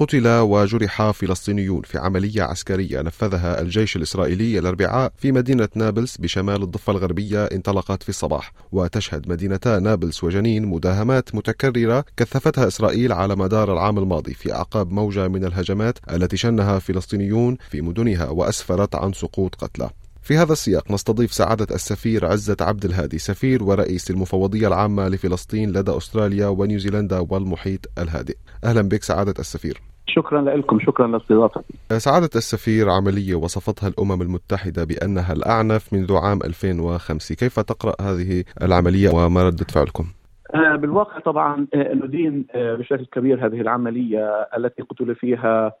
قتل وجرح فلسطينيون في عملية عسكرية. نفذها الجيش الإسرائيلي الأربعاء في مدينة نابلس بشمال الضفة الغربية انطلقت في الصباح. وتشهد مدينتا نابلس وجنين مداهمات متكررة كثفتها إسرائيل على مدار العام الماضي في أعقاب موجة من الهجمات التي شنها فلسطينيون في مدنها وأسفرت عن سقوط قتلى. في هذا السياق نستضيف سعادة السفير عزة عبد الهادي سفير ورئيس المفوضية العامة لفلسطين لدى أستراليا ونيوزيلندا والمحيط الهادئ. أهلا بك سعادة السفير. شكرا لكم شكرا لاستضافتي. سعادة السفير عملية وصفتها الأمم المتحدة بأنها الأعنف منذ عام 2005 كيف تقرأ هذه العملية وما ردة فعلكم؟ آه، بالواقع طبعا آه، ندين آه، بشكل كبير هذه العملية التي قتل فيها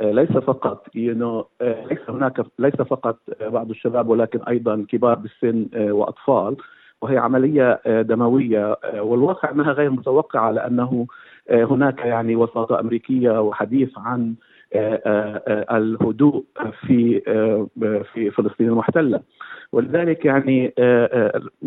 ليس فقط ليس هناك ليس فقط بعض الشباب ولكن أيضا كبار بالسن وأطفال. وهي عملية دموية والواقع أنها غير متوقعة لأنه هناك يعني وساطة أمريكية وحديث عن آه، آه، آه، الهدوء في في فلسطين المحتلة. ولذلك يعني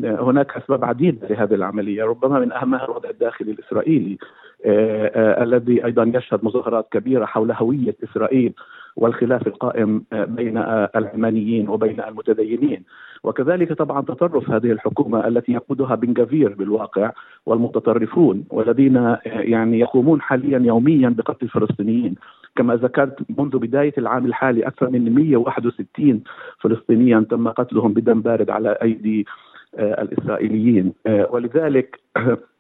هناك أسباب عديدة لهذه العملية ربما من أهمها الوضع الداخلي الإسرائيلي. الذي أيضا يشهد مظاهرات كبيرة حول هوية إسرائيل والخلاف القائم بين العلمانيين وبين المتدينين. وكذلك طبعا تطرف هذه الحكومة التي يقودها بن جفير بالواقع والمتطرفون والذين يعني يقومون حاليا يوميا بقتل الفلسطينيين. كما ذكرت منذ بداية العام الحالي أكثر من 161 فلسطينيا تم قتلهم بدم بارد على أيدي آه، الإسرائيليين. آه، ولذلك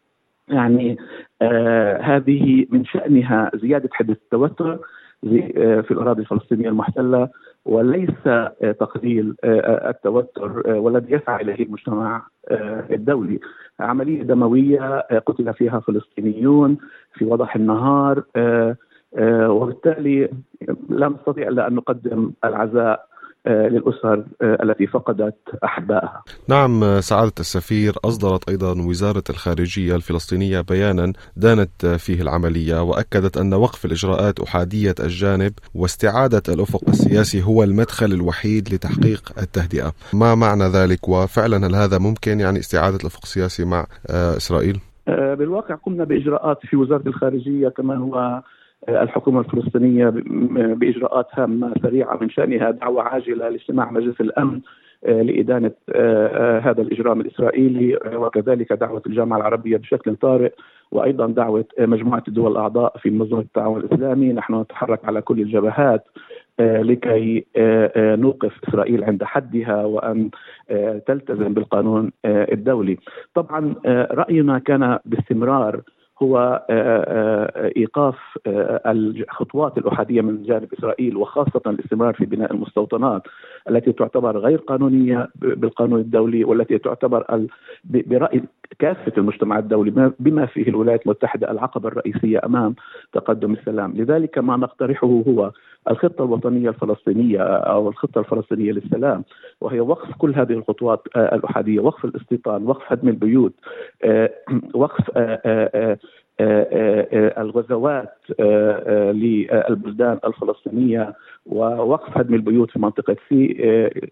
يعني آه هذه من شأنها زيادة حدة التوتر آه، في الأراضي الفلسطينية المحتلة وليس آه، تقليل آه، التوتر والذي يسعى إليه المجتمع الدولي. عملية دموية قتل فيها فلسطينيون في وضح النهار وبالتالي لا نستطيع إلا أن نقدم العزاء للأسر آه، التي فقدت أحبائها نعم سعادة السفير أصدرت أيضا وزارة الخارجية الفلسطينية بيانا دانت فيه العملية وأكدت أن وقف الإجراءات أحادية الجانب واستعادة الأفق السياسي هو المدخل الوحيد لتحقيق التهدئة. ما معنى ذلك؟ وفعلا هل هذا ممكن؟ يعني استعادة الأفق السياسي مع آه، إسرائيل؟ بالواقع قمنا بإجراءات في وزارة الخارجية كما هو الحكومة الفلسطينية بإجراءات هامة سريعة من شأنها دعوة عاجلة لاجتماع مجلس الأمن آه، لإدانة آه، آه، هذا الإجرام الإسرائيلي وكذلك دعوة الجامعة العربية بشكل طارئ وأيضا دعوة مجموعة الدول الأعضاء في منظمة التعاون الإسلامي نحن نتحرك على كل الجبهات لكي نوقف إسرائيل عند حدها وأن تلتزم بالقانون الدولي. طبعا رأينا كان باستمرار هو آه، آه، إيقاف آه، الخطوات الأحادية من جانب إسرائيل وخاصة الاستمرار في بناء المستوطنات. التي تعتبر غير قانونية بالقانون الدولي والتي تعتبر برأي كافة المجتمع الدولي بما فيه الولايات المتحدة العقبة الرئيسية أمام تقدم السلام، لذلك ما نقترحه هو الخطة الوطنية الفلسطينية أو الخطة الفلسطينية للسلام وهي وقف كل هذه الخطوات الأحادية، وقف الاستيطان، وقف هدم البيوت، وقف الغزوات للبلدان الفلسطينية ووقف هدم البيوت في منطقة سي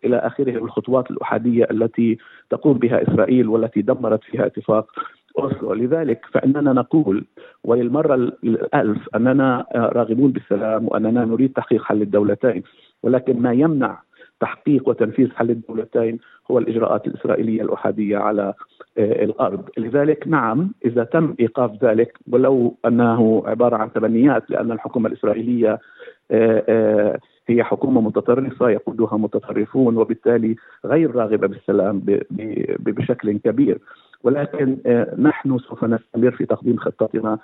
إلى آخره الخطوات الأحادية التي تقوم بها إسرائيل والتي دمرت فيها اتفاق أوسلو. لذلك فإننا نقول وللمرة الألف أننا راغبون بالسلام وأننا نريد تحقيق حل الدولتين ولكن ما يمنع تحقيق وتنفيذ حل الدولتين هو الإجراءات الإسرائيلية الأحادية على آه، الأرض. لذلك نعم إذا تم إيقاف ذلك ولو أنه عبارة عن تبنيات لأن الحكومة الإسرائيلية آه، آه، هي حكومة متطرفة يقودها متطرفون وبالتالي غير راغبة بالسلام بشكل كبير. ولكن نحن سوف نستمر في تقديم خطتنا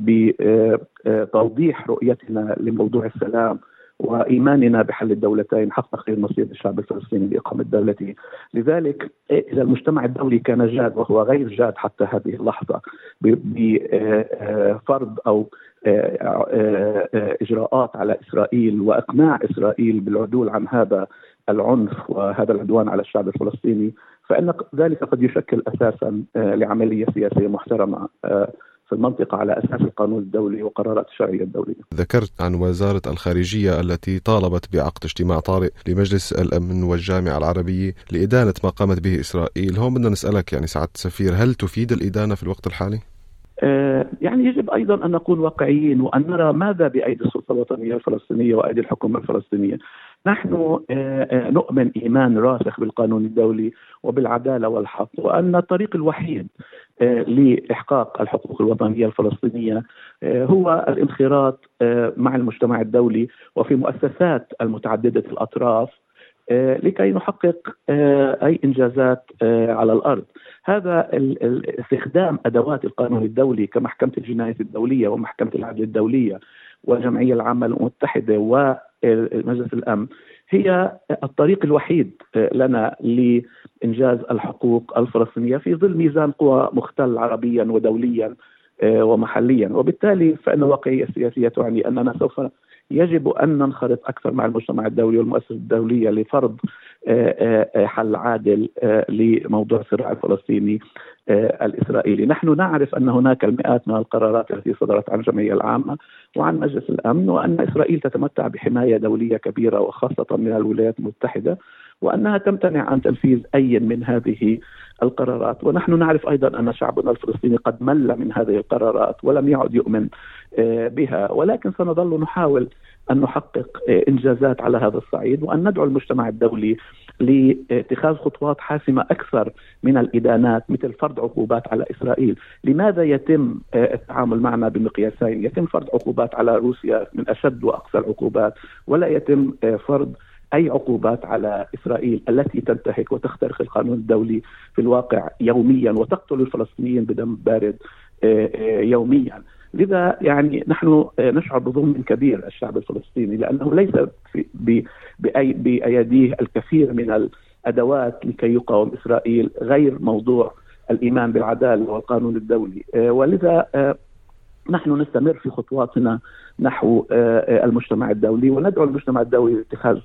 بتوضيح رؤيتنا لموضوع السلام. وإيماننا بحل الدولتين حق تقرير مصير الشعب الفلسطيني بإقامة دولته، لذلك إذا المجتمع الدولي كان جاد وهو غير جاد حتى هذه اللحظة بفرض أو إجراءات على إسرائيل وأقناع إسرائيل بالعدول عن هذا العنف وهذا العدوان على الشعب الفلسطيني فإن ذلك قد يشكل أساسا لعملية سياسية محترمة. في المنطقة على أساس القانون الدولي وقرارات الشرعية الدولية ذكرت عن وزارة الخارجية التي طالبت بعقد اجتماع طارئ لمجلس الأمن والجامعة العربية لإدانة ما قامت به إسرائيل هون بدنا نسألك يعني سعادة السفير هل تفيد الإدانة في الوقت الحالي؟ آه، يعني يجب أيضا أن نكون واقعيين وأن نرى ماذا بأيدي السلطة الوطنية الفلسطينية وأيدي الحكومة الفلسطينية. نحن آه، آه، نؤمن إيمان راسخ بالقانون الدولي وبالعدالة والحق وأن الطريق الوحيد لإحقاق الحقوق الوطنية الفلسطينية هو الانخراط مع المجتمع الدولي وفي مؤسسات المتعددة الأطراف لكي نحقق أي إنجازات على الأرض. هذا استخدام أدوات القانون الدولي كمحكمة الجنايه الدولية ومحكمة العدل الدولية والجمعيه العامه المتحدة ومجلس الأمن هي الطريق الوحيد لنا لإنجاز الحقوق الفلسطينية في ظل ميزان قوى مختل عربيا ودوليا ومحليا. وبالتالي فإن الواقعيه السياسيه تعني أننا سوف يجب أن ننخرط أكثر مع المجتمع الدولي والمؤسسات الدولية لفرض آه، آه، حل عادل آه، لموضوع الصراع الفلسطيني الإسرائيلي، نحن نعرف أن هناك المئات من القرارات التي صدرت عن الجمعية العامة وعن مجلس الأمن وأن إسرائيل تتمتع بحماية دولية كبيرة وخاصة من الولايات المتحدة وأنها تمتنع عن تنفيذ أي من هذه القرارات. ونحن نعرف أيضا أن شعبنا الفلسطيني قد مل من هذه القرارات ولم يعد يؤمن بها ولكن سنظل نحاول أن نحقق إنجازات على هذا الصعيد وأن ندعو المجتمع الدولي لاتخاذ خطوات حاسمة أكثر من الإدانات مثل فرض عقوبات على إسرائيل، لماذا يتم التعامل معنا بمقياسين؟ يتم فرض عقوبات على روسيا من أشد وأقصى العقوبات ولا يتم فرض أي عقوبات على إسرائيل التي تنتهك وتخترق القانون الدولي في الواقع يوميا وتقتل الفلسطينيين بدم بارد يوميا. لذا يعني نحن نشعر بظلم كبير الشعب الفلسطيني لأنه ليس بايديه الكثير من الأدوات لكي يقاوم إسرائيل غير موضوع الإيمان بالعدالة والقانون الدولي ولذا نحن نستمر في خطواتنا نحو المجتمع الدولي وندعو المجتمع الدولي لاتخاذ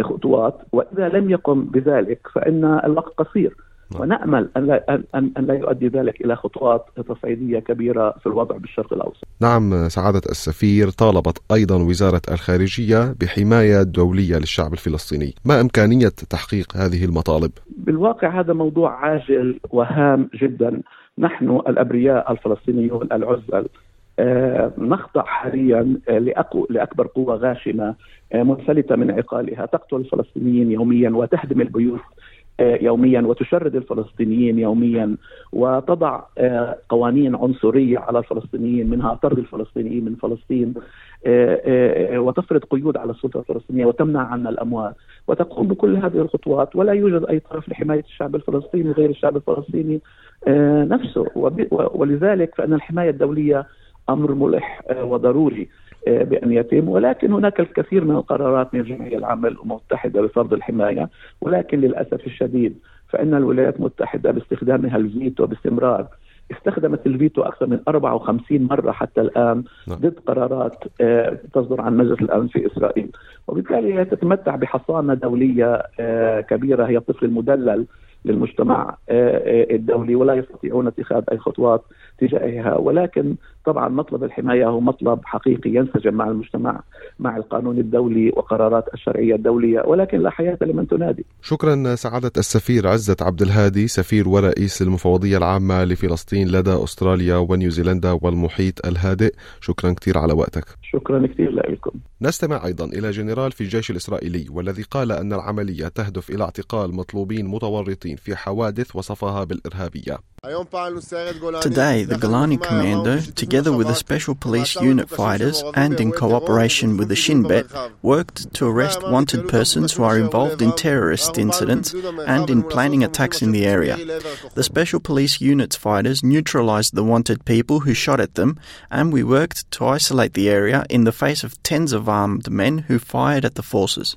خطوات وإذا لم يقم بذلك فإن الوقت قصير. ونأمل أن لا ان ان لا يؤدي ذلك إلى خطوات تصعيدية كبيرة في الوضع بالشرق الأوسط. نعم سعادة السفير طالبت أيضا وزارة الخارجية بحماية دولية للشعب الفلسطيني، ما إمكانية تحقيق هذه المطالب؟ بالواقع هذا موضوع عاجل وهام جدا، نحن الأبرياء الفلسطينيون العزل آه نخضع حاليا لأكبر قوة غاشمة آه منفلتة من عقالها تقتل الفلسطينيين يوميا وتهدم البيوت يوميا وتشرد الفلسطينيين يوميا وتضع آه، قوانين عنصرية على الفلسطينيين منها طرد الفلسطينيين من فلسطين آه، وتفرض قيود على السلطة الفلسطينية وتمنع عنا الأموال. وتقوم بكل هذه الخطوات ولا يوجد أي طرف لحماية الشعب الفلسطيني غير الشعب الفلسطيني نفسه. ولذلك فإن الحماية الدولية أمر ملح وضروري. بأن يتم ولكن هناك الكثير من القرارات من الجمعيه العامه للامم المتحده بفرض الحماية ولكن للأسف الشديد فإن الولايات المتحده باستخدامها الفيتو باستمرار استخدمت الفيتو أكثر من 54 مرة حتى الآن نعم. ضد قرارات آه، تصدر عن مجلس الأمن في إسرائيل وبالتالي هي تتمتع بحصانة دولية آه، كبيرة هي الطفل المدلل للمجتمع آه، الدولي ولا يستطيعون اتخاذ أي خطوات تجاهها ولكن طبعا مطلب الحماية هو مطلب حقيقي ينسجم مع المجتمع مع القانون الدولي وقرارات الشرعية الدولية ولكن لا حياة لمن تنادي. شكرا سعادة السفير عزت عبد الهادي سفير ورئيس المفوضية العامة لفلسطين لدى أستراليا ونيوزيلندا والمحيط الهادئ، شكرا كثير على وقتك. شكرا كثير لكم. نستمع أيضا إلى جنرال في الجيش الإسرائيلي والذي قال أن العملية تهدف إلى اعتقال مطلوبين متورطين في حوادث وصفها بالإرهابية. Today, the Golani Commando, together with the Special Police Unit fighters and in cooperation with the Shin Bet, worked to arrest wanted persons who are involved in terrorist incidents and in planning attacks in the area. The Special Police Unit's fighters neutralized the wanted people who shot at them, and we worked to isolate the area in the face of tens of armed men who fired at the forces.